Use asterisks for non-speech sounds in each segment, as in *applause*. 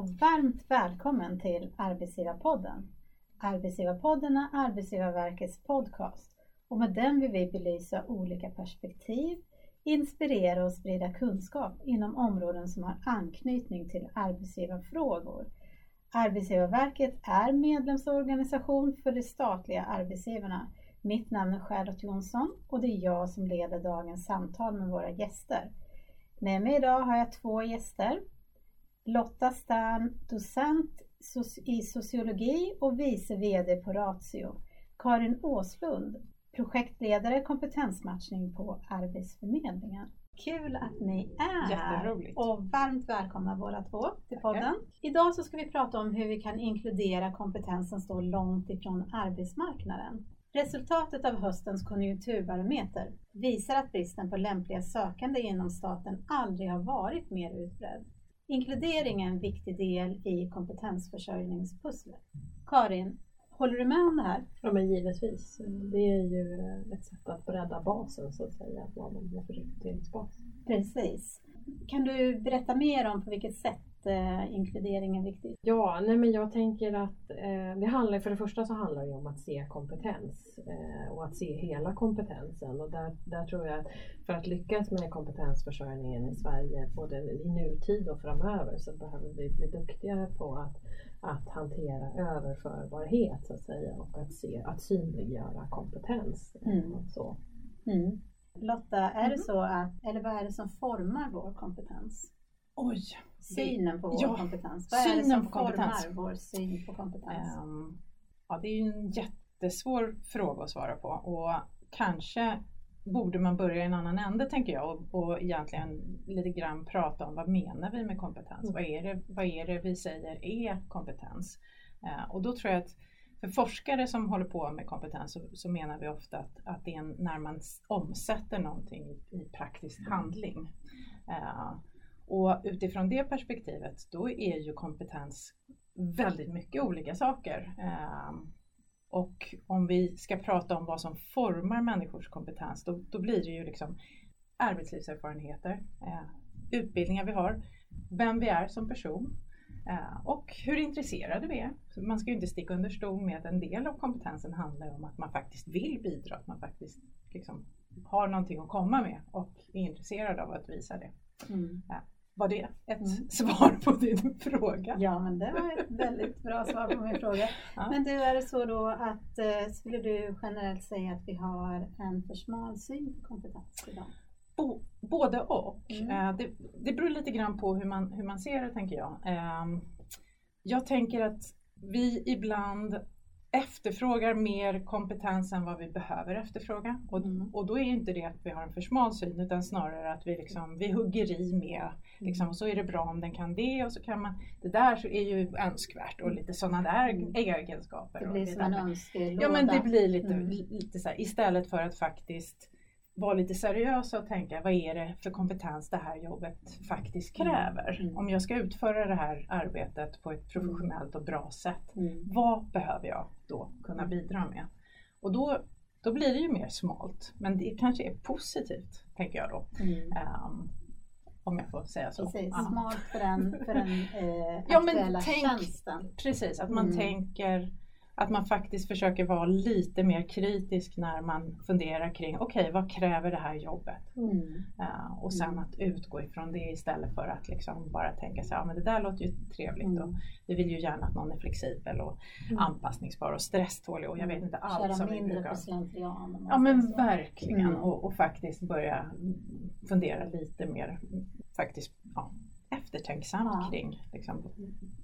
och varmt välkommen till Arbetsgivarpodden. Arbetsgivarpodden är Arbetsgivarverkets podcast och med den vill vi belysa olika perspektiv, inspirera och sprida kunskap inom områden som har anknytning till arbetsgivarfrågor. Arbetsgivarverket är medlemsorganisation för de statliga arbetsgivarna. Mitt namn är Charlotte Jonsson och det är jag som leder dagens samtal med våra gäster. Med mig idag har jag två gäster. Lotta Stern, docent i sociologi och vice VD på Ratio. Karin Åslund, projektledare kompetensmatchning på Arbetsförmedlingen. Kul att ni är här och varmt välkomna båda två till podden. Tackar. Idag så ska vi prata om hur vi kan inkludera kompetens som står långt ifrån arbetsmarknaden. Resultatet av höstens konjunkturbarometer visar att bristen på lämpliga sökande inom staten aldrig har varit mer utbredd. Inkludering är en viktig del i kompetensförsörjningspusslet. Karin, håller du med om det här? Ja men givetvis. Det är ju ett sätt att bredda basen så att säga, att man har rekryteringsbas. Precis. Kan du berätta mer om på vilket sätt eh, inkludering är viktigt? Ja, nej men jag tänker att eh, det handlar, för det första så handlar det om att se kompetens eh, och att se hela kompetensen och där, där tror jag att för att lyckas med kompetensförsörjningen i Sverige både i nutid och framöver så behöver vi bli duktigare på att att hantera överförbarhet så att säga och att, se, att synliggöra kompetens. Mm. Så. Mm. Lotta, är mm. det så att, eller vad är det som formar vår kompetens? Oj! Synen på vår ja, kompetens. Vad är det som formar vår syn på kompetens? Um, ja, det är ju en jättesvår fråga att svara på och kanske borde man börja i en annan ände tänker jag och, och egentligen lite grann prata om vad menar vi med kompetens? Mm. Vad, är det, vad är det vi säger är kompetens? Uh, och då tror jag att för forskare som håller på med kompetens så, så menar vi ofta att, att det är en, när man omsätter någonting i, i praktisk handling. Uh, och utifrån det perspektivet då är ju kompetens väldigt mycket olika saker. Um, och om vi ska prata om vad som formar människors kompetens då, då blir det ju liksom arbetslivserfarenheter, eh, utbildningar vi har, vem vi är som person eh, och hur intresserade vi är. Man ska ju inte sticka under stol med att en del av kompetensen handlar om att man faktiskt vill bidra, att man faktiskt liksom har någonting att komma med och är intresserad av att visa det. Mm. Eh, var det ett mm. *laughs* svar på din fråga? Ja, men det var ett väldigt bra svar på min fråga. *laughs* Ja. Men du, är det så då att eh, skulle du generellt säga att vi har en för smal syn på kompetens idag? Bo, både och. Mm. Eh, det, det beror lite grann på hur man, hur man ser det tänker jag. Eh, jag tänker att vi ibland efterfrågar mer kompetens än vad vi behöver efterfråga. Och, mm. och då är inte det att vi har en för smal syn utan snarare att vi, liksom, vi hugger i med, liksom, och så är det bra om den kan det och så kan man, det där så är ju önskvärt och lite sådana där mm. egenskaper. Det blir som en önskelåda. Ja men det blir lite, mm. lite så här, istället för att faktiskt vara lite seriösa och tänka vad är det för kompetens det här jobbet faktiskt mm. kräver. Mm. Om jag ska utföra det här arbetet på ett professionellt och bra sätt, mm. vad behöver jag då kunna bidra med? Och då, då blir det ju mer smalt, men det kanske är positivt, tänker jag då. Um, om jag får säga så. Precis, smalt för den, för den eh, ja, aktuella tänk, tjänsten. Precis, att man mm. tänker att man faktiskt försöker vara lite mer kritisk när man funderar kring okej, okay, vad kräver det här jobbet? Mm. Uh, och sen mm. att utgå ifrån det istället för att liksom bara tänka sig, ja men det där låter ju trevligt mm. och vi vill ju gärna att någon är flexibel och mm. anpassningsbar och stresstålig och jag vet inte allt Köra som vi brukar. Ja men verkligen mm. och, och, faktiskt börja fundera lite mer faktiskt ja, eftertänksamt ja. kring liksom,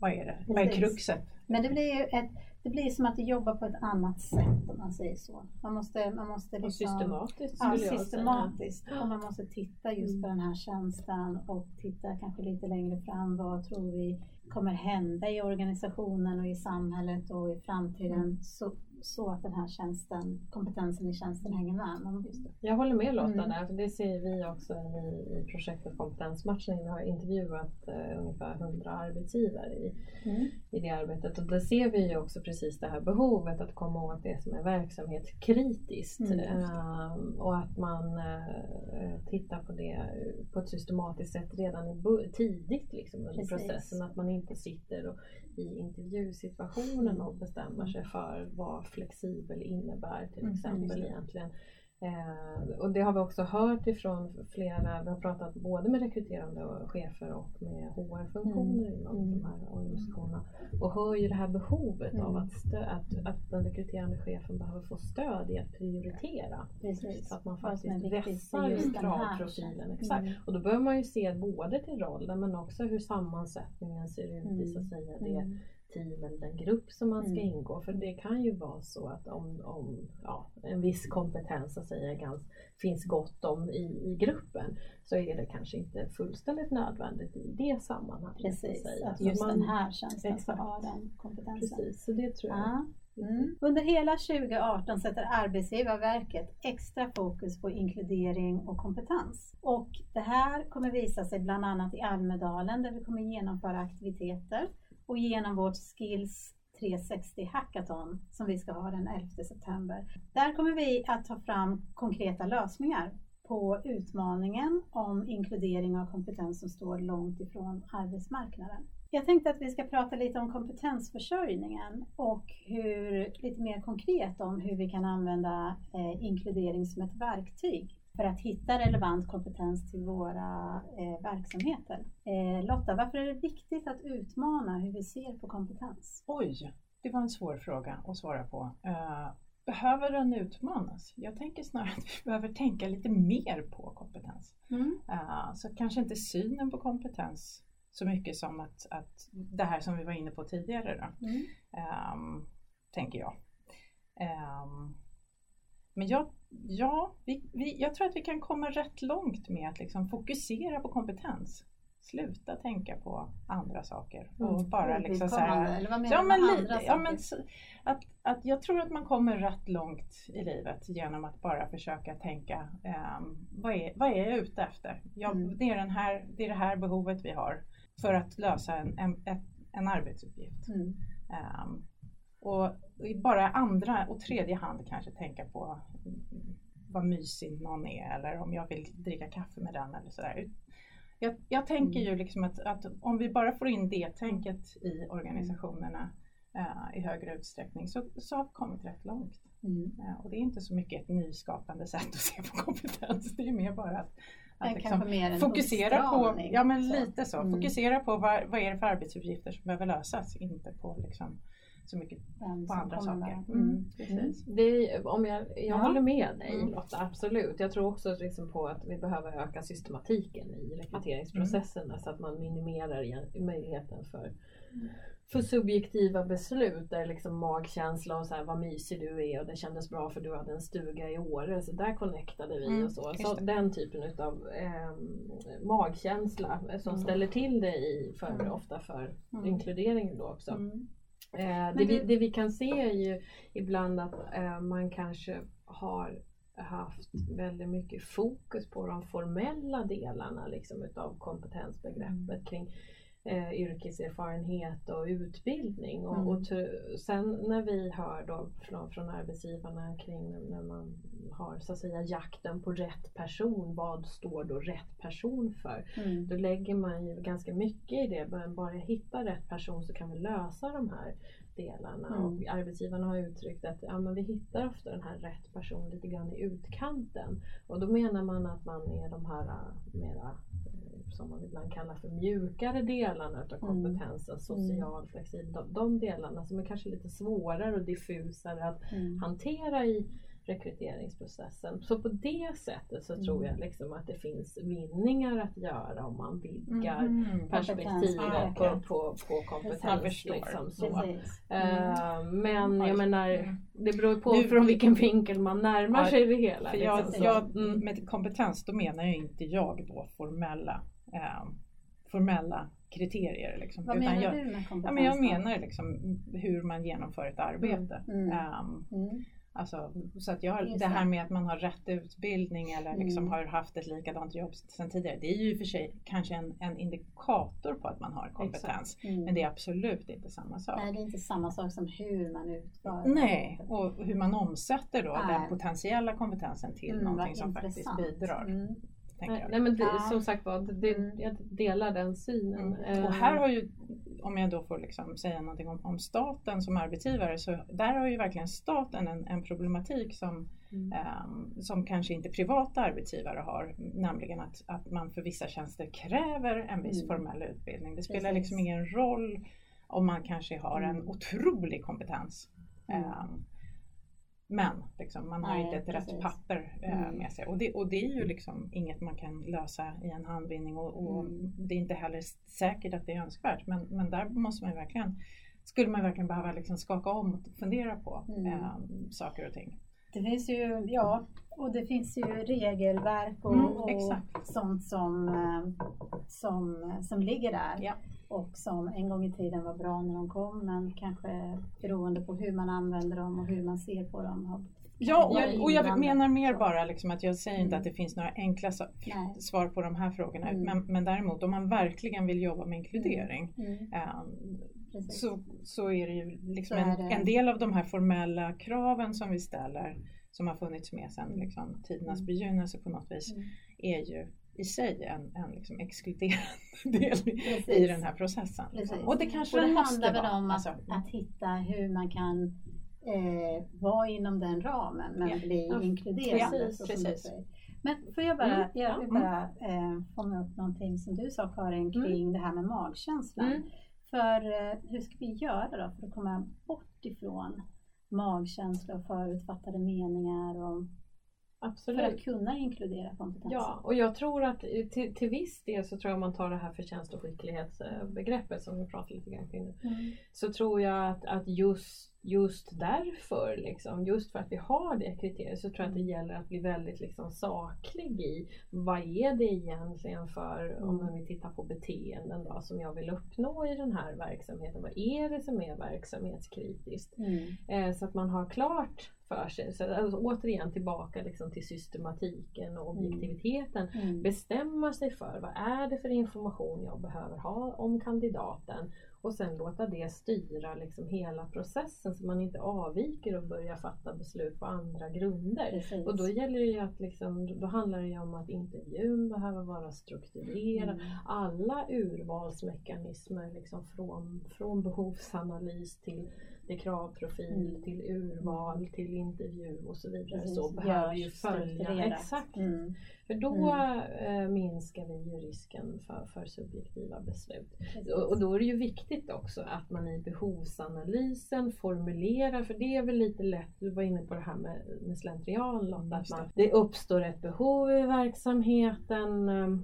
vad är det, vad är kruxet? Men det blir ju ett det blir som att jobba på ett annat sätt om man säger så. Man måste, man måste liksom, systematiskt ja, systematiskt. Och man måste titta just mm. på den här tjänsten och titta kanske lite längre fram. Vad tror vi kommer hända i organisationen och i samhället och i framtiden? Mm. Så, så att den här tjänsten, kompetensen i tjänsten hänger med. Man, Jag håller med Lotta Mm. där, för det ser vi också i, i projektet Kompetensmatchning. Vi har intervjuat eh, ungefär 100 arbetsgivare i, Mm. i det arbetet. Och där ser vi ju också precis det här behovet att komma åt det som är verksamhetskritiskt. Mm. Ehm, och att man eh, tittar på det på ett systematiskt sätt redan i tidigt liksom, under Precis. processen. Att man inte sitter och, i intervjusituationen och bestämmer sig för vad flexibel innebär till Mm, exempel egentligen. Eh, och det har vi också hört ifrån flera, vi har pratat både med rekryterande och chefer och med HR-funktioner inom Mm. de här organisationerna och hör ju det här behovet av Mm. att, stö- att, att den rekryterande chefen behöver få stöd i att prioritera. Precis. Så att man faktiskt vässar kravprofilen. Exakt. Mm. Och då behöver man ju se både till rollen men också hur sammansättningen ser ut i så att säga det Mm. Team eller den grupp som man ska Mm. ingå. För det kan ju vara så att om, om ja, en viss kompetens så att säga, gans, finns gott om i, i gruppen så är det kanske inte fullständigt nödvändigt i det sammanhanget. Precis, att just man- den här tjänsten ska ha den kompetensen. Precis, så det tror jag. Ja. Mm. Under hela 2018 sätter Arbetsgivarverket extra fokus på inkludering och kompetens. Och det här kommer visa sig bland annat i Almedalen där vi kommer genomföra aktiviteter och genom vårt Skills 360 Hackathon som vi ska ha den 11 september. Där kommer vi att ta fram konkreta lösningar på utmaningen om inkludering av kompetens som står långt ifrån arbetsmarknaden. Jag tänkte att vi ska prata lite om kompetensförsörjningen och hur, lite mer konkret om hur vi kan använda eh, inkludering som ett verktyg för att hitta relevant kompetens till våra eh, verksamheter. Eh, Lotta, varför är det viktigt att utmana hur vi ser på kompetens? Oj, det var en svår fråga att svara på. Eh, behöver den utmanas? Jag tänker snarare att vi *laughs* behöver tänka lite mer på kompetens. Eh, så kanske inte synen på kompetens så mycket som att, att det här som vi var inne på tidigare då, Mm. ehm, tänker jag. Ehm, men jag, ja, vi, vi, jag tror att vi kan komma rätt långt med att liksom fokusera på kompetens. Sluta tänka på andra saker och Mm. bara liksom så här, Ovidkommande, eller vad menar Ja du men, med lite, andra ja, men saker? så, att, att jag tror att man kommer rätt långt i livet genom att bara försöka tänka ehm, vad, är, vad är jag ute efter? Jag, Mm. det, är den här, det är det här behovet vi har för att lösa en, en, en arbetsuppgift. Mm. Ehm, och bara andra och tredje hand kanske tänka på mm, vad mysig någon är eller om jag vill dricka kaffe med den eller sådär. Jag, jag tänker Mm. ju liksom att, att om vi bara får in det tänket i organisationerna eh, i högre utsträckning så, så har vi kommit rätt långt. Mm. Eh, och det är inte så mycket ett nyskapande sätt att se på kompetens. Det är mer bara att, att liksom fokusera på, ja men så. lite så, Mm. fokusera på vad, vad är det för arbetsuppgifter som behöver lösas, inte på liksom så mycket på andra kommer saker. där. Mm, precis. Det är, om jag jag Ja. håller med dig Mm. Lotta, absolut. Jag tror också liksom på att vi behöver öka systematiken i rekryteringsprocesserna så att man minimerar igen- möjligheten för, för subjektiva beslut där liksom magkänsla och så här, vad mysig du är och det kändes bra för du hade en stuga i Åre. Så där connectade vi Mm, och så. så det. den typen av magkänsla eh, som Mm. ställer till det i för, Mm. ofta för Mm. inkluderingen då också. Mm. Eh, det, vi, det vi kan se är ju ibland att eh, man kanske har haft väldigt mycket fokus på de formella delarna liksom, utav kompetensbegreppet kring eh, yrkeserfarenhet och utbildning. Och, Mm. och sen när vi hör då från, från arbetsgivarna kring när- man har så att säga jakten på rätt person, vad står då rätt person för? Mm. Då lägger man ju ganska mycket i det. Men bara hitta rätt person så kan vi lösa de här delarna. Mm. Och arbetsgivarna har uttryckt att ja, men vi hittar ofta den här rätt person lite grann i utkanten. Och då menar man att man är de här äh, mera eh, som man ibland kallar för mjukare delarna av Mm. kompetensen, social, flexibel, de, de delarna som är kanske lite svårare och diffusare att Mm. hantera i rekryteringsprocessen. Så på det sättet så tror Mm. jag liksom att det finns vinningar att göra om man vidgar Mhm. perspektivet Ah, på, på, på Jag kompetens. Liksom, så. Eh, men jag menar, Mm. det beror på Nu- från vilken vinkel man närmar Ja, sig det hela. För jag, liksom, jag, Mm. med kompetens då menar ju inte jag då formella, eh, formella kriterier. Liksom. Vad Utan menar jag, du med kompetens? Ja, men jag menar liksom hur man genomför ett arbete. Mm. Ehm, Mm. Alltså, så att jag, Just det här med att man har rätt utbildning eller liksom Mm. har haft ett likadant jobb sedan tidigare. Det är ju i och för sig kanske en, en indikator på att man har kompetens. Mm. Men det är absolut inte samma sak. Nej, det är inte samma sak som hur man utför Nej, och hur man omsätter då Nej. den potentiella kompetensen till Mm, någonting som faktiskt intressant. bidrar. Mm. Tänker Nej, jag. nej men det, Ja. som sagt var, Mm. jag delar den synen. Mm. Eh, Och här har ju, om jag då får liksom säga någonting om, om staten som arbetsgivare, så där har ju verkligen staten en, en problematik som, Mm. ehm, som kanske inte privata arbetsgivare har, nämligen att, att man för vissa tjänster kräver en viss Mm. formell utbildning. Det spelar Precis. liksom ingen roll om man kanske har en Mm. otrolig kompetens. Mm. Men liksom, man har Nej, inte ett rätt precis. papper eh, Mm. med sig. Och det, och det är ju liksom inget man kan lösa i en handvinning och, och Mm. det är inte heller säkert att det är önskvärt. Men, men där måste man verkligen, skulle man verkligen behöva liksom skaka om och fundera på Mm. eh, saker och ting. Det finns ju, ja, och det finns ju regelverk och, Mm, och sånt som, eh, som, som ligger där. Ja. Och som en gång i tiden var bra när de kom men kanske beroende på hur man använder dem och hur man ser på dem. Ja, och, och jag menar mer bara liksom att jag säger inte Mm. att det finns några enkla svar på de här frågorna. Mm. Men, men däremot om man verkligen vill jobba med inkludering Mm, precis. så, så är det ju liksom en, det. en del av de här formella kraven som vi ställer som har funnits med sedan liksom, tidernas Mm. begynnelse på något vis Mm. är ju i sig en, en liksom exkluderande *laughs* del i Precis. den här processen. liksom. Precis. Och det kanske Och det måste handlar väl om att, Alltså, att hitta hur man kan eh, vara inom den ramen men Ja. bli Ja, precis, som du precis. säger. Men får jag bara, Mm, jag ja. vill bara eh, fånga upp någonting som du sa Karin kring det här med magkänslan. Mm. För eh, hur ska vi göra då för att komma bort ifrån magkänsla och förutfattade meningar och, för Absolut. att kunna inkludera kompetens? Ja, och jag tror att till, till viss del så tror jag om man tar det här förtjänst och skicklighetsbegreppet som vi pratade lite grann kring nu. Mm. Så tror jag att, att just, just därför, liksom, just för att vi har det kriteriet så tror jag att det gäller att bli väldigt liksom, saklig i vad är det egentligen för, om Mm. vi tittar på beteenden då, som jag vill uppnå i den här verksamheten. Vad är det som är verksamhetskritiskt? Mm. Eh, så att man har klart för sig. Så, alltså, återigen tillbaka liksom, till systematiken och objektiviteten. Mm. Bestämma sig för vad är det för information jag behöver ha om kandidaten och sen låta det styra liksom hela processen så man inte avviker och börjar fatta beslut på andra grunder. Precis. Och då gäller det att liksom, då handlar det ju om att intervjun behöver vara strukturerad. Mm. Alla urvalsmekanismer liksom från, från behovsanalys till, till kravprofil, Mm. till urval, till intervju och så vidare. Precis, Så behöver ju görs följa. Exakt. Mm. För då Mm. eh, minskar vi ju risken för, för subjektiva beslut. Och, och då är det ju viktigt också att man i behovsanalysen formulerar, för det är väl lite lätt, du var inne på det här med, med slentrian Lotta, att man, det uppstår ett behov i verksamheten, eh,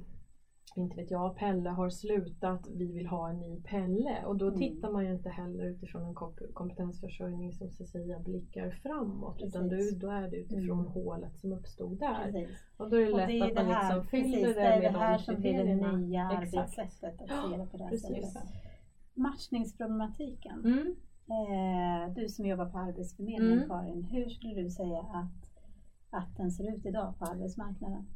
inte vet jag, Pelle har slutat, vi vill ha en ny Pelle. Och då Mm. tittar man ju inte heller utifrån en komp- kompetensförsörjning som Cecilia blickar framåt, utan då, Precis. då är det utifrån Mm. hålet som uppstod där. Precis. Och då är det lätt det är att det man här, liksom fyller precis, det, det är med det här de som blir det nya arbetssättet att se det på det här precis. sättet. Matchningsproblematiken. Mm. Eh, du som jobbar på Arbetsförmedlingen Mm. Karin, hur skulle du säga att, att den ser ut idag på arbetsmarknaden?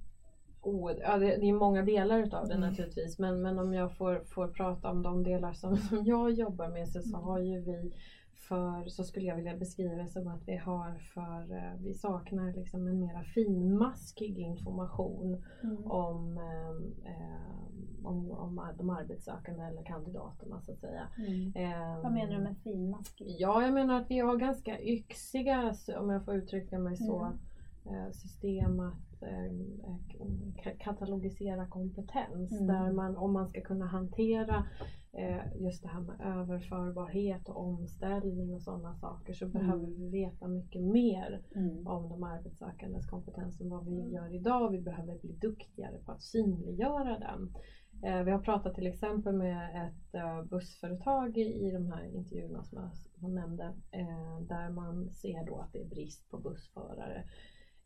Oh, ja, det, det är många delar utav det Mm. naturligtvis men, men om jag får, får prata om de delar som, som jag jobbar med så, så Mm. har ju vi för, så skulle jag vilja beskriva det som att vi har för, eh, vi saknar liksom en mera finmaskig information Mm. om, eh, om, om de arbetssökande eller kandidaterna så att säga. Mm. Eh, Vad menar du med finmaskig? Ja, jag menar att vi har ganska yxiga, om jag får uttrycka mig så, Mm. eh, system att katalogisera kompetens. Mm. Där man, om man ska kunna hantera eh, just det här med överförbarhet och omställning och sådana saker så behöver vi veta mycket mer Mm. om de arbetssökandes kompetens än vad vi Mm. gör idag. Vi behöver bli duktigare på att synliggöra den. Eh, Vi har pratat till exempel med ett eh, bussföretag i de här intervjuerna som jag nämnde, eh, där man ser då att det är brist på bussförare.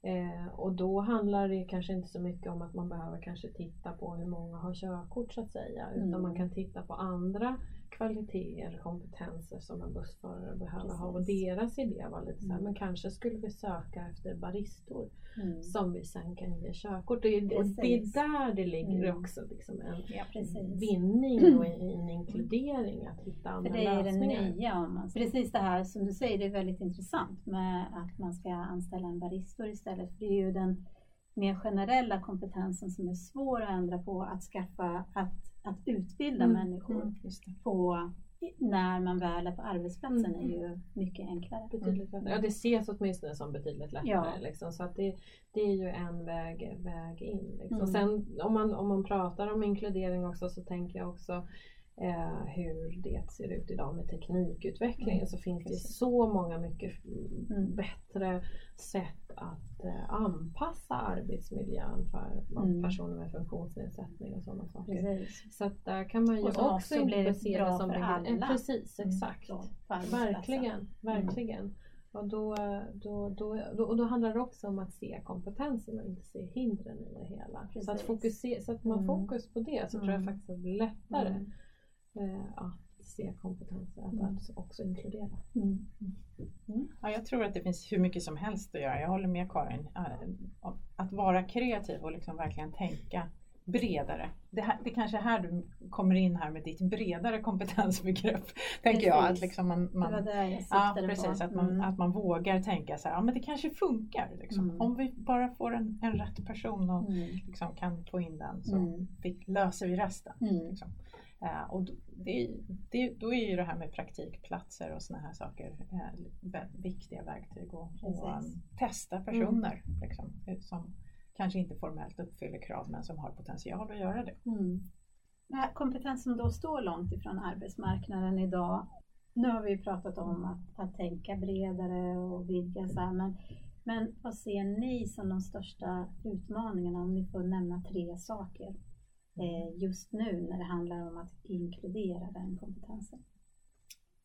Eh, och då handlar det kanske inte så mycket om att man behöver kanske titta på hur många har körkort så att säga. Utan Mm. man kan titta på andra kvaliteter, kompetenser som en bussförare behöver ha. Och Precis. deras idé var lite så här, Mm. men kanske skulle vi söka efter baristor Mm. som vi sen kan ge körkort. Det, och det är Precis. där det ligger Mm. också liksom en Ja. Precis. vinning och en *clears throat* inkludering att hitta För andra det är det lösningar. nya. Om man, precis det här som du säger, det är väldigt intressant med att man ska anställa en baristor istället. För det är ju den mer generella kompetensen som är svår att ändra på, att skaffa, att, att utbilda Mm, människor mm. Just det. på när man väl är på arbetsplatsen Mm. är ju mycket enklare. Betydligt lättare. Ja, det ses åtminstone som betydligt lättare. Ja. Liksom, så att det, det är ju en väg, väg in. Liksom. Mm. Sen om man, om man pratar om inkludering också så tänker jag också eh, hur det ser ut idag med teknikutvecklingen Mm. så finns det Precis. så många mycket Mm. bättre sätt att eh, anpassa arbetsmiljön för Mm. personer med funktionsnedsättning och sådana saker. Precis. Så att där kan man ju också, också det som för alla. Eh, Precis, Mm. exakt. Så, på arbetsplatsen. Verkligen, verkligen. Och då, då, då, då, och då handlar det också om att se kompetensen och inte se hindren i det hela. Så att Precis. fokusera, sätter man Mm. fokus på det så tror jag Mm. faktiskt att det blir lättare Mm. Eh, att se kompetenser, att, Mm. att också inkludera. Mm. Ja, jag tror att det finns hur mycket som helst att göra. Jag håller med Karin. Att vara kreativ och liksom verkligen tänka bredare. Det, här, det kanske är här du kommer in här med ditt bredare kompetensbegrepp. *laughs* Tänker jag. Att liksom man, Det man, var det jag ja, precis. på. Att man, Mm. att man vågar tänka så här, ja men det kanske funkar. Liksom. Mm. Om vi bara får en, en rätt person och Mm. liksom kan få in den så Mm. vi, löser vi resten. Mm. Liksom. Eh, och det, det, då är ju det här med praktikplatser och såna här saker eh, viktiga verktyg och, um, testa personer liksom, eh, som kanske inte formellt uppfyller krav men som har potential att göra det. Mm. Den här kompetens som då står långt ifrån arbetsmarknaden idag. Nu har vi ju pratat om att, att tänka bredare och vidga så här, men, men vad ser ni som de största utmaningarna om ni får nämna tre saker just nu när det handlar om att inkludera den kompetensen?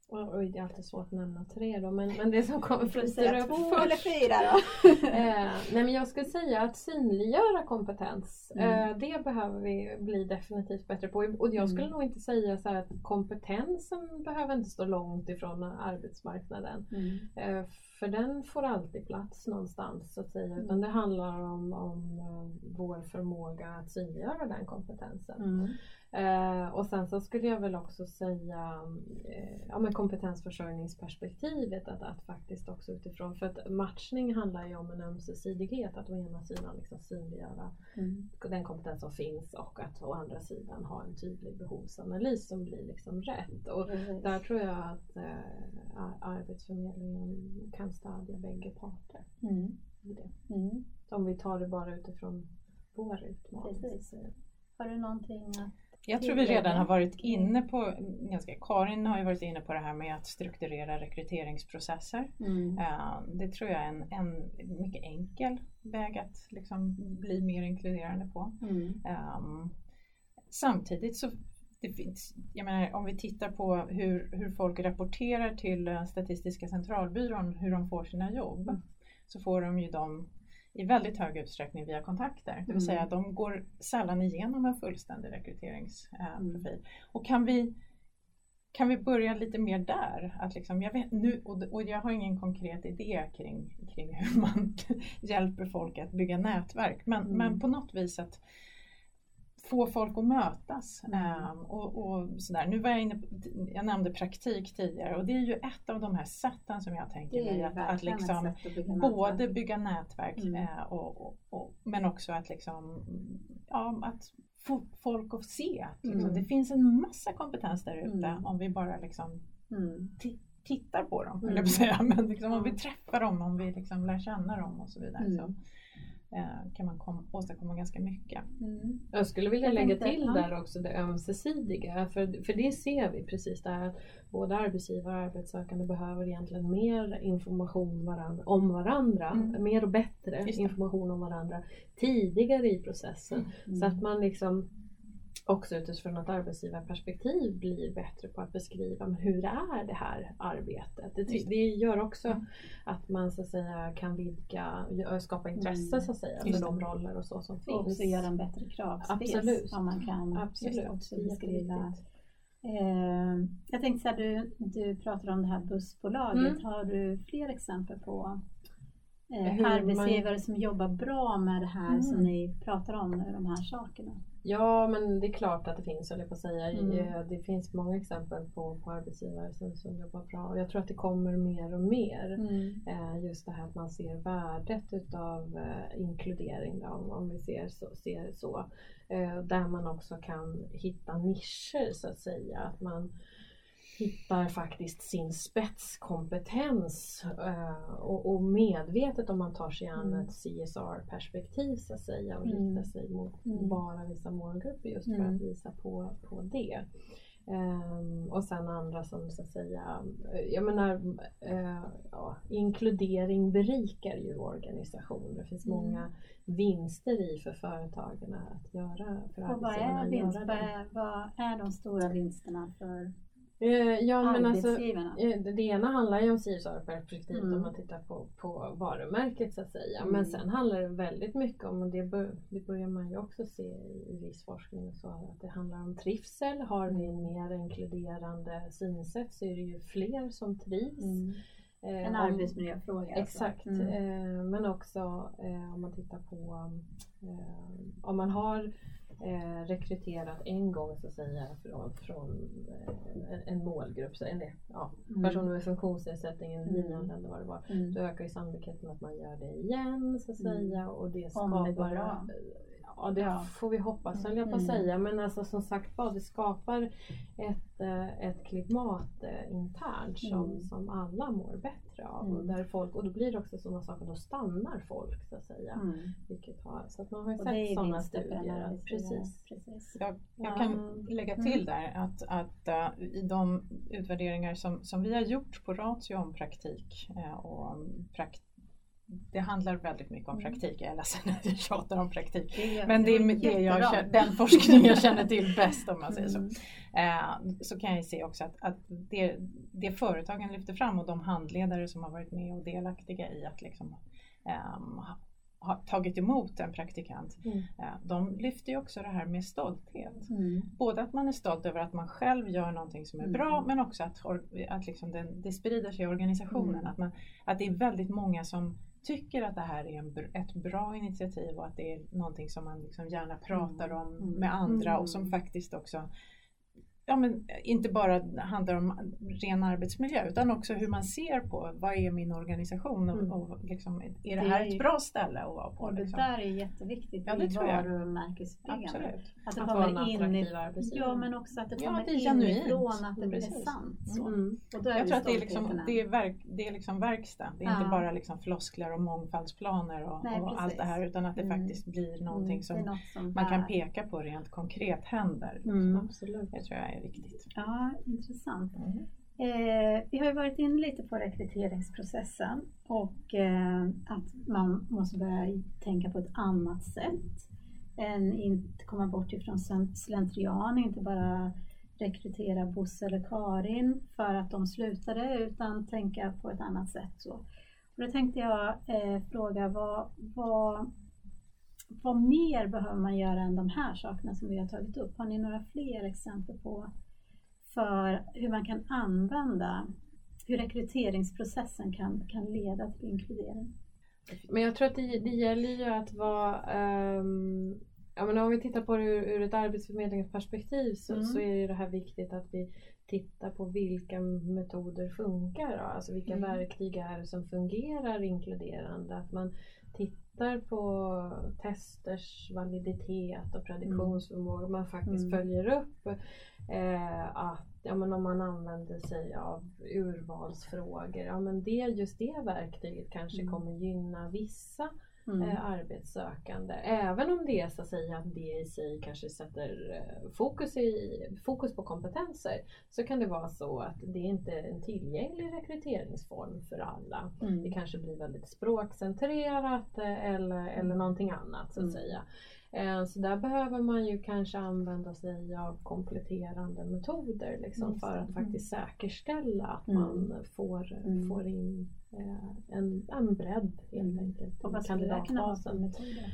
Oj, det är alltid svårt att nämna tre då, men, men det som kommer flyter upp två först. eller fyra då? *laughs* eh, nej men jag skulle säga att synliggöra kompetens, Mm. eh, det behöver vi bli definitivt bättre på. Och jag skulle Mm. nog inte säga så att kompetensen behöver inte stå långt ifrån arbetsmarknaden. Mm. Eh, för den får alltid plats någonstans så att säga. Utan Mm. det handlar om, om eh, vår förmåga att synliggöra den kompetensen. Mm. Eh, och sen så skulle jag väl också säga eh, ja, men kompetensförsörjningsperspektivet att, att faktiskt också utifrån, för att matchning handlar ju om en ömsesidighet, att å ena sidan liksom synliggöra Mm. den kompetens som finns och att å andra sidan ha en tydlig behovsanalys som blir liksom rätt. Och Precis. där tror jag att eh, ar- Arbetsförmedlingen kan stödja bägge parter Mm. i det. Mm. Om vi tar det bara utifrån vår utmaning. Precis. Har du någonting att Jag tror vi redan har varit inne på, ganska, Karin har ju varit inne på det här med att strukturera rekryteringsprocesser. Mm. Eh, Det tror jag är en, en mycket enkel väg att liksom bli mer inkluderande på. Mm. Ehm, samtidigt så det finns, jag menar, om vi tittar på hur, hur folk rapporterar till eh, Statistiska centralbyrån hur de får sina jobb Mm. så får de ju dem i väldigt hög utsträckning via kontakter. Det vill Mm. säga att de går sällan igenom en fullständig rekryteringsprofil. Mm. Och kan vi, kan vi börja lite mer där? Att liksom, jag vet, nu, och, och jag har ingen konkret idé kring, kring hur man *laughs* hjälper folk att bygga nätverk. Men, Mm. men på något vis att få folk att mötas. Mm. och, och sådär. Nu var jag inne på, jag nämnde praktik tidigare och det är ju ett av de här sätten som jag tänker mig att, att liksom att bygga både bygga nätverk Mm. eh, och, och, och, men också att liksom, ja, att få folk att se att liksom, Mm. det finns en massa kompetens där ute Mm. om vi bara liksom Mm. ti- tittar på dem, Mm. mm. jag säga. *laughs* Men liksom, om vi träffar dem, om vi liksom lär känna dem och så vidare Mm. så eh, kan man kom, åstadkomma ganska mycket. Mm. Jag skulle vilja Jag lägga tänkte, till ja. där också det ömsesidiga. För, för det ser vi precis där att både arbetsgivare och arbetssökande behöver egentligen mer information varandra, om varandra. Mm. Mer och bättre information om varandra tidigare i processen. Mm. Så att man liksom också utifrån ett arbetsgivarperspektiv blir bättre på att beskriva men hur är det här arbetet. Det, det gör också mm. att man så att säga kan vidga, skapa intresse mm. så att säga för de roller och så som finns. Och också göra en bättre kravspec. Absolut. Om man kan Absolut. också beskriva Eh, jag tänkte så här, du, du pratar om det här bussbolaget. Mm. Har du fler exempel på eh, arbetsgivare man... som jobbar bra med det här mm. som ni pratar om nu, de här sakerna? Ja, men det är klart att det finns, höll jag på att säga. Mm. Det finns många exempel på, på arbetsgivare som, som jobbar bra och jag tror att det kommer mer och mer. Mm. Eh, just det här att man ser värdet utav eh, inkludering, då, om vi ser så. Ser så. Eh, där man också kan hitta nischer så att säga. Att man hittar faktiskt sin spetskompetens eh, och, medvetet om man tar sig an mm. ett CSR-perspektiv så att säga och mm. riktar sig mot mm. bara vissa målgrupper just för att visa på, på det. Um, och sen andra som så att säga, jag menar, uh, ja, inkludering berikar ju organisationer. Det finns mm. många vinster i för företagen att göra. För och vad är, vinst, vad, är, vad är de stora vinsterna för ja, men alltså, eh, det ena handlar ju om CSR-perspektiv mm. om man tittar på, på varumärket så att säga. Mm. Men sen handlar det väldigt mycket om, och det, bör, det börjar man ju också se i viss forskning, så, att det handlar om trivsel. Har vi en mm. mer inkluderande synsätt så är det ju fler som trivs. Mm. Eh, en arbetsmiljöfråga. Alltså. Exakt, mm. eh, men också eh, om man tittar på eh, om man har eh, rekryterat en gång så att säga från, från eh, en målgrupp, så en ja, mm. personer med funktionsnedsättning, en mm. nyanlända vad det var, mm. då ökar ju sannolikheten att man gör det igen så att mm. säga. Och det skapar, det Ja, det ja. får vi hoppas höll jag på att mm. säga. Men alltså som sagt var, det skapar ett, eh, ett klimat eh, internt som, mm. som alla mår bättre av. Mm. Och, där folk, och då blir det också sådana saker, då stannar folk så att säga. Mm. Vilket har, så att man har ju sett sådana studier. Att, precis. precis. Jag, jag kan lägga mm. till där att, att uh, i de utvärderingar som, som vi har gjort på Ratio om praktik uh, och praktik det handlar väldigt mycket om mm. praktik. Jag är ledsen *laughs* att jag tjatar om praktik. Det Men det är det jag, den forskning jag känner till bäst om man säger så. Mm. Eh, så kan jag se också att, att det, det, företagen lyfter fram och de handledare som har varit med och delaktiga i att liksom, um, ha tagit emot en praktikant, mm. Eh, de lyfter ju också det här med stolthet. Mm. Både att man är stolt över att man själv gör någonting som är mm. bra men också att, att liksom det, det sprider sig i organisationen. Mm. Att, man, att det är väldigt många som tycker att det här är en, ett bra initiativ och att det är någonting som man liksom gärna pratar mm. om med andra och som mm. faktiskt också ja, men inte bara handlar om ren arbetsmiljö utan också hur man ser på vad är min organisation och, mm. och liksom, är det, det här ett bra ställe att vara på? Och liksom? det där är jätteviktigt ja, det i varumärkesbyggande. Att det att kommer in i, Ja men också att det kommer ja, det inifrån, att det blir sant. Så. Mm. Och då är Jag tror att det är, liksom, det, är verk, det är liksom verkstad, det är ja. inte bara liksom floskler och mångfaldsplaner och, Nej, och allt det här utan att det mm. faktiskt blir någonting mm. som, som man kan peka på rent konkret händer. Liksom. Absolut. Det tror jag är viktigt. Ja, intressant. Mm. Eh, vi har ju varit inne lite på rekryteringsprocessen och eh, att man måste börja tänka på ett annat sätt än inte komma bort ifrån slentrian, inte bara rekrytera Bosse eller Karin för att de slutade utan tänka på ett annat sätt. Så. Och då tänkte jag eh, fråga vad, vad, vad mer behöver man göra än de här sakerna som vi har tagit upp? Har ni några fler exempel på för hur man kan använda, hur rekryteringsprocessen kan, kan leda till inkludering. Men jag tror att det, det gäller ju att vara um, ja, men om vi tittar på det ur, ur ett arbetsförmedlingsperspektiv så, mm. så är det här viktigt att vi tittar på vilka metoder funkar. Då? Alltså vilka mm. verktyg är det som fungerar inkluderande. Att man tittar på testers validitet och prediktionsförmåga. Man faktiskt mm. följer upp eh, att ja, men om man använder sig av urvalsfrågor, ja men det, just det verktyget kanske mm. kommer gynna vissa mm. eh, arbetssökande. Även om det är så att säga att det i sig kanske sätter eh, fokus, i, fokus på kompetenser så kan det vara så att det inte är en tillgänglig rekryteringsform för alla. Mm. Det kanske blir väldigt språkcentrerat eh, eller, eller någonting annat så att mm. säga. Eh, Så där behöver man ju kanske använda sig av kompletterande metoder liksom, för att faktiskt säkerställa att Mm. man får, Mm. får in eh, en, en bredd helt Mm. enkelt Och vad skulle det kunna vara för metoder?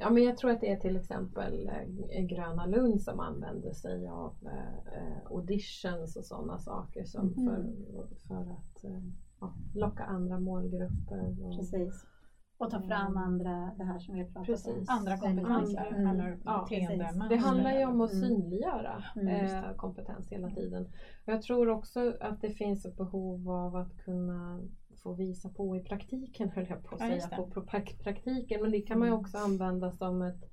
Ja, men jag tror att det är till exempel eh, Gröna Lund som använder sig av auditions och sådana saker som Mhm. för, för att ja, locka andra målgrupper. Och, Precis. Och ta fram Mm. andra, det här som vi har pratat Precis. om. Andra kompetenser Mm. eller Ja, beteendemönster. Det handlar ju om att Mm. synliggöra Mm, eh, kompetens hela tiden. Och jag tror också att det finns ett behov av att kunna få visa på i praktiken, höll jag på att Ja, säga, på praktiken. Men det kan man ju Mm. också använda som ett,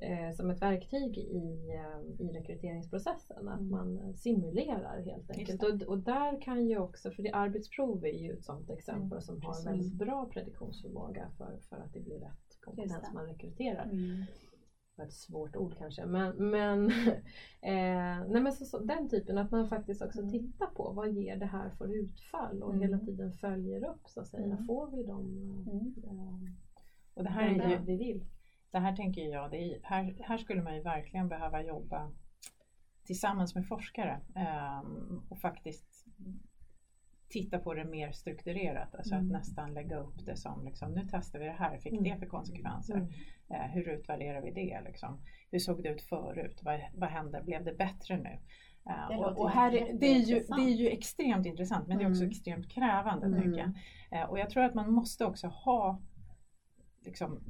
eh, som ett verktyg i, eh, i rekryteringsprocessen. Att Mm. man simulerar helt enkelt. Och, och där kan ju också, för det arbetsprov är ju ett sådant exempel Mm, som har precis. väldigt bra prediktionsförmåga för, för att det blir rätt kompetens man rekryterar Mm. ett svårt ord kanske, men, men, *laughs* eh, nej men så, så, den typen att man faktiskt också Mm. tittar på vad ger det här för utfall och Mm. hela tiden följer upp så att säga. Mm. Får vi de Mm. eh, Och det här är ju, vi vill? Det här tänker jag, är, här, här skulle man ju verkligen behöva jobba tillsammans med forskare ehm, och faktiskt titta på det mer strukturerat. Alltså Mm. att nästan lägga upp det som liksom, nu testar vi det här, fick Mm. det för konsekvenser? Mm. Eh, hur utvärderar vi det? Liksom? Hur såg det ut förut? Vad, vad hände? Blev det bättre nu? Eh, Det och, och här, är- det, är ju, det är ju extremt intressant men det är också Mm. extremt krävande. Mm. Tycker jag. Eh, och jag tror att man måste också ha liksom,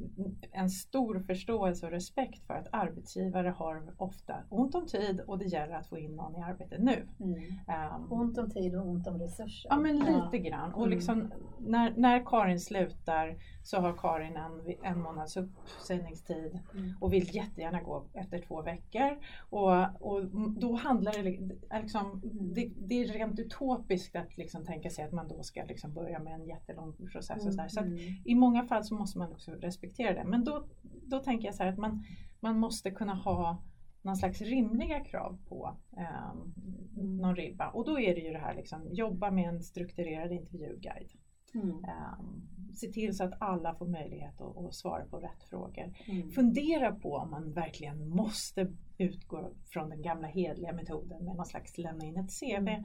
en stor förståelse och respekt för att arbetsgivare har ofta ont om tid och det gäller att få in någon i arbete nu. Mm. Ehm, Ont om tid och ont om resurser. Ja men lite Ja. grann. Och Mm. liksom, när, när Karin slutar så har Karin en, en månads uppsägningstid Mm. och vill jättegärna gå efter två veckor. Och, och då handlar det, liksom, Mm. det, det är rent utopiskt att liksom tänka sig att man då ska liksom börja med en jättelång process. Och så där. så att Mm. I många fall så måste man också respektera det. Men då, då tänker jag så här att man, man måste kunna ha någon slags rimliga krav på Mm. någon ribba. Och då är det ju det här liksom, jobba med en strukturerad intervjuguide. Mm. Ehm, se till så att alla får möjlighet att, att svara på rätt frågor. Mm. Fundera på om man verkligen måste utgå från den gamla hedliga metoden med någon slags lämna in ett CV. Mm.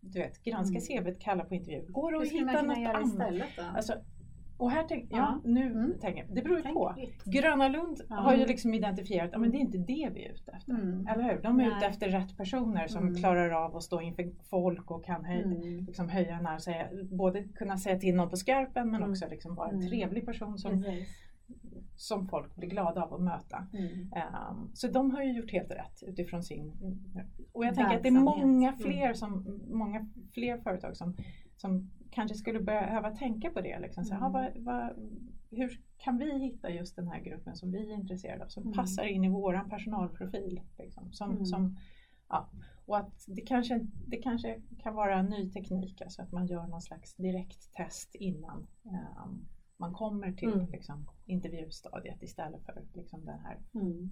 Du vet, granska Mm. CVt, kalla på intervju. Går det att hitta något annat? istället? Alltså, och här tänk, ja, nu Mm. tänker jag, det beror ju Tänk på. fritt. Gröna Lund Ja. har ju liksom identifierat att men det är inte det vi är ute efter. Mm. Eller hur? De är Nej. ute efter rätt personer som Mm. klarar av att stå inför folk och kan höj, Mm. liksom höja arm, säga, både kunna säga till någon på skarpen men Mm. också liksom vara en Mm. trevlig person som, Precis. som folk blir glada av att möta. Mm. Ehm, så de har ju gjort helt rätt utifrån sin... Och jag tänker att det är många Mm. fler, som, många fler företag som, som kanske skulle behöva tänka på det. Liksom. Så, Mm. "Ha, vad, vad, hur kan vi hitta just den här gruppen som vi är intresserade av, som Mm. passar in i våran personalprofil? Liksom, som, Mm. som, ja. Och att det kanske, det kanske kan vara en ny teknik, alltså att man gör någon slags direkt test innan ehm, man kommer till Mm. liksom, intervjustadiet istället för liksom, den här Mm.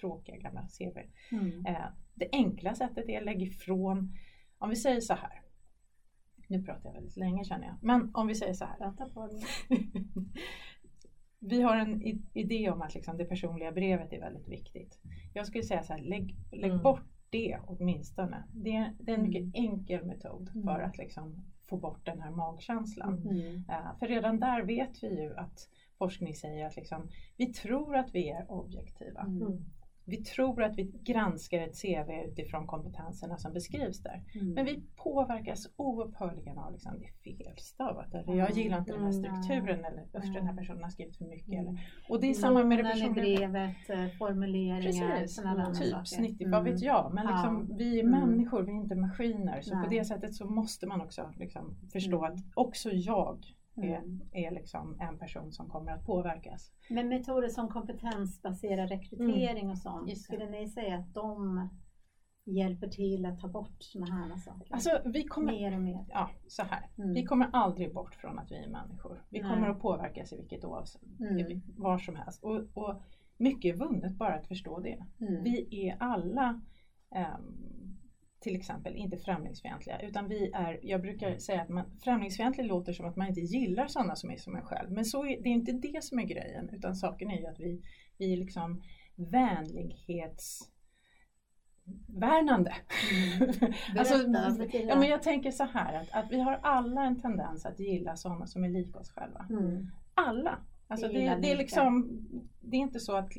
tråkiga gamla CV. Mm. Eh, det enkla sättet är att lägga ifrån, om vi säger så här. Nu pratar jag väldigt länge känner jag, men om vi säger så här. *laughs* Vi har en idé om att liksom det personliga brevet är väldigt viktigt. Jag skulle säga så här, lägg, lägg Mm. bort det åtminstone. Det det är en mycket Mm. enkel metod Mm. för att liksom få bort den här magkänslan. Mm. Mm. Eh, för redan där vet vi ju att forskning säger att liksom, vi tror att vi är objektiva. Mm. Vi tror att vi granskar ett CV utifrån kompetenserna som beskrivs där. Mm. Men vi påverkas oupphörligen av liksom, det är felstavat eller jag Mm. gillar inte den här Mm. strukturen eller usch, den här Mm. personen har skrivit för mycket. Mm. Eller, och det är samma med det personliga. brevet, eh, formuleringar, Precis, sådana där typ snitt, Mm. vad vet jag. Men Ja. liksom, vi är Mm. människor, vi är inte maskiner. Så på Nej. det sättet så måste man också liksom förstå Mm. att också jag är, Mm. är liksom en person som kommer att påverkas. Men metoder som kompetensbaserad rekrytering och sånt, skulle ni säga att de hjälper till att ta bort sådana här saker? Alltså vi kommer, mer och mer. ja så här. Mm. Vi kommer aldrig bort från att vi är människor. Vi Nej. kommer att påverkas i vilket oavsett, Mm. var som helst. Och, och mycket är vunnet bara att förstå det. Mm. Vi är alla ehm, till exempel inte främlingsfientliga utan vi är, jag brukar säga att man, främlingsfientlig låter som att man inte gillar sådana som är som en själv. Men så är, det är inte det som är grejen utan saken är ju att vi, vi är liksom vänlighetsvärnande. Mm. *laughs* alltså, Berätta, betyder ja, men jag tänker så här att, att vi har alla en tendens att gilla sådana som är lika oss själva. Mm. Alla! Alltså det, gillar det är liksom, det är inte så att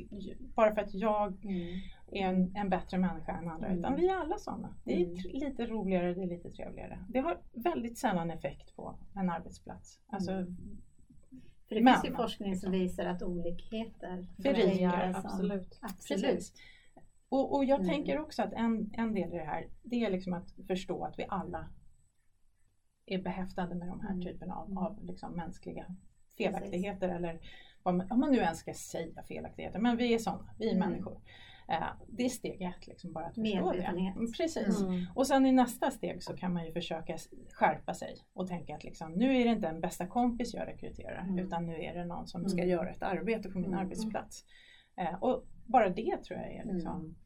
bara för att jag Mm. Är en, en bättre människa än andra Mm. utan vi är alla sådana. Det är Mm. lite roligare, det är lite trevligare. Det har väldigt sällan effekt på en arbetsplats. Alltså, Mm. För det Men, finns ju forskning som visar att olikheter Berikar, absolut. absolut. Precis. Och, och jag Mm. tänker också att en, en del i det här, det är liksom att förstå att vi alla är behäftade med de här Mm. typerna av, Mm. av liksom mänskliga felaktigheter eller vad man, om man nu ens ska säga felaktigheter, men vi är sådana, vi är Mm. människor. Eh, det är steg ett, liksom, bara att förstå det. Mm, Precis. Mm. Och sen i nästa steg så kan man ju försöka skärpa sig och tänka att liksom, nu är det inte en bästa kompis jag rekryterar Mm. utan nu är det någon som ska Mm. göra ett arbete på min Mm. arbetsplats. Eh, och bara det tror jag är liksom,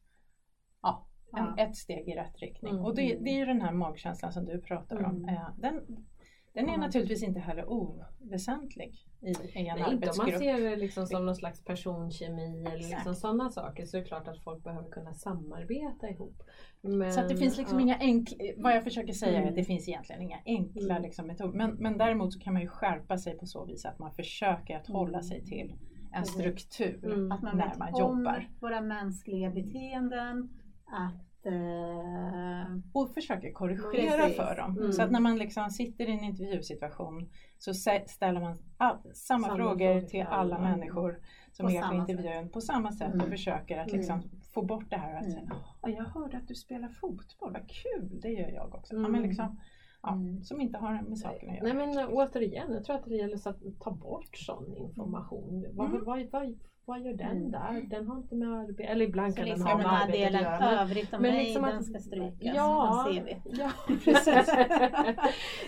ja, en, ett steg i rätt riktning. Mm. Och det, det är ju den här magkänslan som du pratar om. Mm. Eh, den, den är naturligtvis inte heller oväsentlig i, i en Nej, inte om arbetsgrupp. man ser det liksom som någon slags personkemi eller liksom sådana saker så är det klart att folk behöver kunna samarbeta ihop. Men, Så att det finns liksom ja. inga enkla, vad jag försöker säga är Mm. att det finns egentligen inga enkla Mm. liksom, metoder. Men, men däremot så kan man ju skärpa sig på så vis att man försöker att hålla Mm. sig till en struktur Mm. Att man när vet man om jobbar. våra mänskliga beteenden. Att eh, Och försöker korrigera Precis. för dem. Mm. Så att när man liksom sitter i en intervjusituation så ställer man all, samma, Samma frågor frågor till alla alla. människor som På är på intervjun på samma sätt Mm. och försöker att Mm. liksom få bort det här att Mm. säga, "Ah, jag hörde att du spelar fotboll, vad kul, det gör jag också. Ja, Mm. men liksom, ja, Mm. Som inte har med saken att göra. Nej men återigen, jag tror att det gäller så att ta bort sån information. Mm. vad, vad, vad gör den Mm. där? Den har inte med arbete, eller ibland kan liksom den ha den med arbete att delen göra. Men, övrigt om men mig, liksom den att- ska strykas Ja. CV. *laughs* Ja, *laughs* Precis.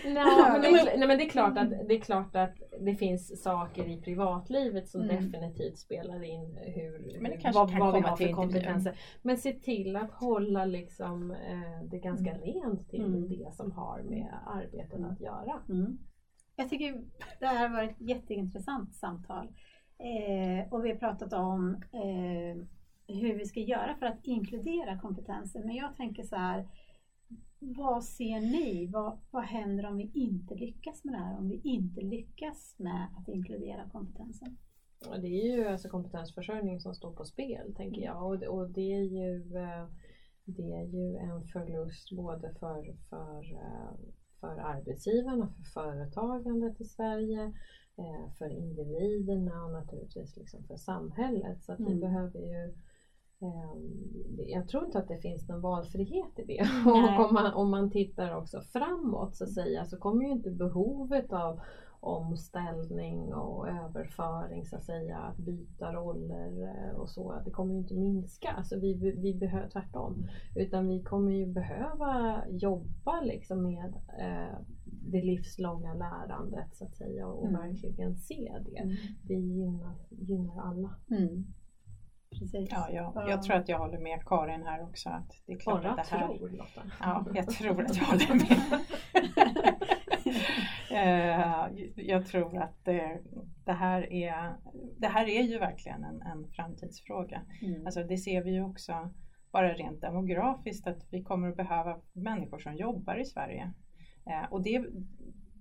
nej, *laughs* men det, är- nej men det är klart att det, är klart att det finns saker i privatlivet som Mm. definitivt spelar in hur, Men det vad, kan vad vi har till för kompetenser. Men se till att hålla liksom, eh, det ganska Mm. rent till Mm. det som har med arbetet Mm. att göra. Mm. Jag tycker det här har varit ett jätteintressant samtal. Eh, och vi har pratat om eh, hur vi ska göra för att inkludera kompetenser. Men jag tänker så här, vad ser ni? Vad, vad händer om vi inte lyckas med det här? Om vi inte lyckas med att inkludera kompetensen? Ja, Det är ju alltså kompetensförsörjning som står på spel tänker jag och, och det är ju eh, det är ju en förlust både för, för, eh, för arbetsgivarna, för företagandet i Sverige, för individerna och naturligtvis liksom för samhället. Så att vi Mm. behöver ju ehm, jag tror inte att det finns någon valfrihet i det. *laughs* Om man, om man tittar också framåt så att säga så kommer ju inte behovet av omställning och överföring så att säga, att byta roller eh, och så, det kommer ju inte minska. Alltså vi, vi behöver tvärtom. Utan vi kommer ju behöva jobba liksom med eh, det livslånga lärandet så att säga och Mm. verkligen se det. Det gynnar, gynnar alla. Mm. Precis. Ja, jag, jag tror att jag håller med Karin här också. Att det är klart Bara att det här, tror Lotta. Ja, jag tror att jag håller med. *laughs* Eh, jag tror att det, det, här är, det här är ju verkligen en, en framtidsfråga. Mm. Alltså det ser vi ju också bara rent demografiskt att vi kommer att behöva människor som jobbar i Sverige. Eh, och det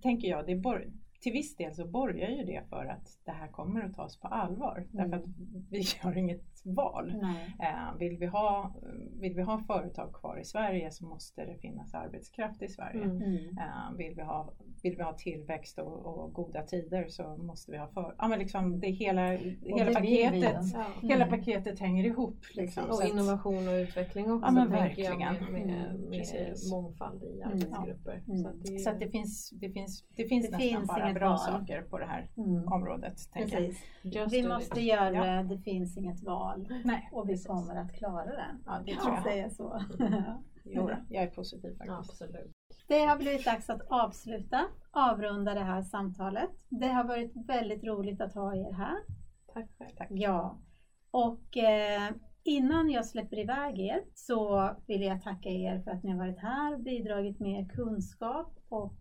tänker jag, det bör, till viss del så borgar ju det för att det här kommer att tas på allvar. Därför att vi *laughs* har inget val. Eh, vill, vi ha, vill vi ha företag kvar i Sverige så måste det finnas arbetskraft i Sverige. Mm. Mm. Eh, vill, vi ha, vill vi ha tillväxt och, och goda tider så måste vi ha för, ja, men liksom det hela, hela, det paketet, Ja. hela Mm. paketet hänger ihop. Liksom. Och att- innovation och utveckling också Ja, men jag verkligen. med, med, Mm, med mångfald i Mm. arbetsgrupper. Mm. Så att det, Så att det finns, det finns, det finns Det nästan finns bara inget bra val. saker på det här Mm. området. Precis. Vi måste it. göra Ja. det, det finns inget val. Nej, Och vi precis. kommer att klara det. Ja, det Kan tror jag. säga så. *laughs* Jo, jag är positiv faktiskt. Absolut. Det har blivit dags att avsluta, avrunda det här samtalet. Det har varit väldigt roligt att ha er här. Tack själv. Tack. Ja. Och eh, Innan jag släpper iväg er så vill jag tacka er för att ni har varit här, bidragit med er kunskap och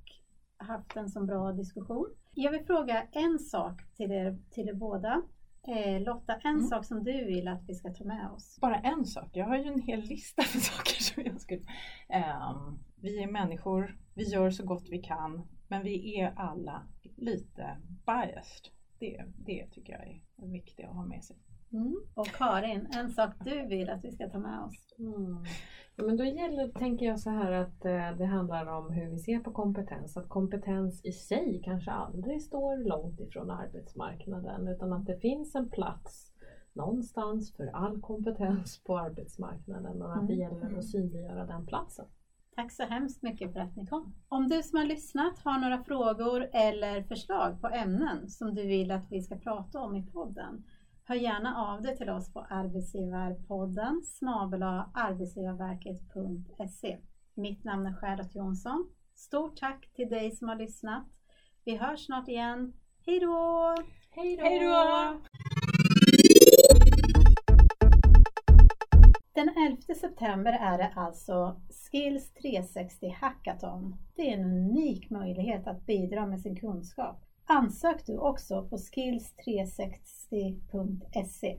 haft en så bra diskussion. Jag vill fråga en sak till er, till er båda. Eh, Lotta, en Mm. sak som du vill att vi ska ta med oss. Bara en sak, jag har ju en hel lista *laughs* med saker som jag skulle... Ehm, vi är människor, vi gör så gott vi kan, men vi är alla lite biased. Det, det tycker jag är viktigt att ha med sig. Mm. Och Karin, en sak du vill att vi ska ta med oss. Mm. Ja, men då gäller, tänker jag så här att eh, det handlar om hur vi ser på kompetens. Att kompetens i sig kanske aldrig står långt ifrån arbetsmarknaden utan att det finns en plats någonstans för all kompetens på arbetsmarknaden och att det Mm. gäller att synliggöra den platsen. Tack så hemskt mycket för att ni kom. Om du som har lyssnat har några frågor eller förslag på ämnen som du vill att vi ska prata om i podden, hör gärna av dig till oss på arbetsgivarpodden snabel-a arbetsgivarverket.se. Mitt namn är Charlotte Jonsson. Stort tack till dig som har lyssnat. Vi hörs snart igen. Hej då! Hej Hej då! Den 11 september är det alltså Skills 360 Hackathon. Det är en unik möjlighet att bidra med sin kunskap. Ansök du också på skills360.se.